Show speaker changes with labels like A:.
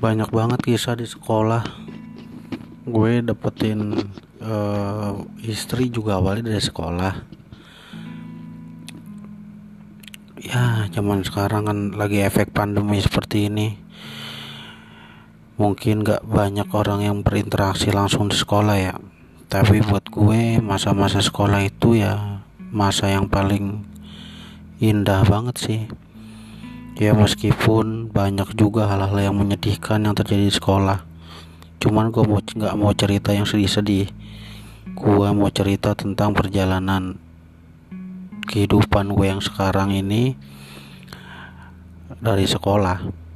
A: banyak banget kisah di sekolah. Gue dapetin uh, istri juga awalnya dari sekolah. Ya zaman sekarang kan lagi efek pandemi seperti ini. Mungkin gak banyak orang yang berinteraksi langsung di sekolah ya. Tapi buat gue masa-masa sekolah itu ya masa yang paling indah banget sih ya meskipun banyak juga hal-hal yang menyedihkan yang terjadi di sekolah. Cuman gue mau nggak mau cerita yang sedih-sedih. Gue mau cerita tentang perjalanan kehidupan gue yang sekarang ini dari sekolah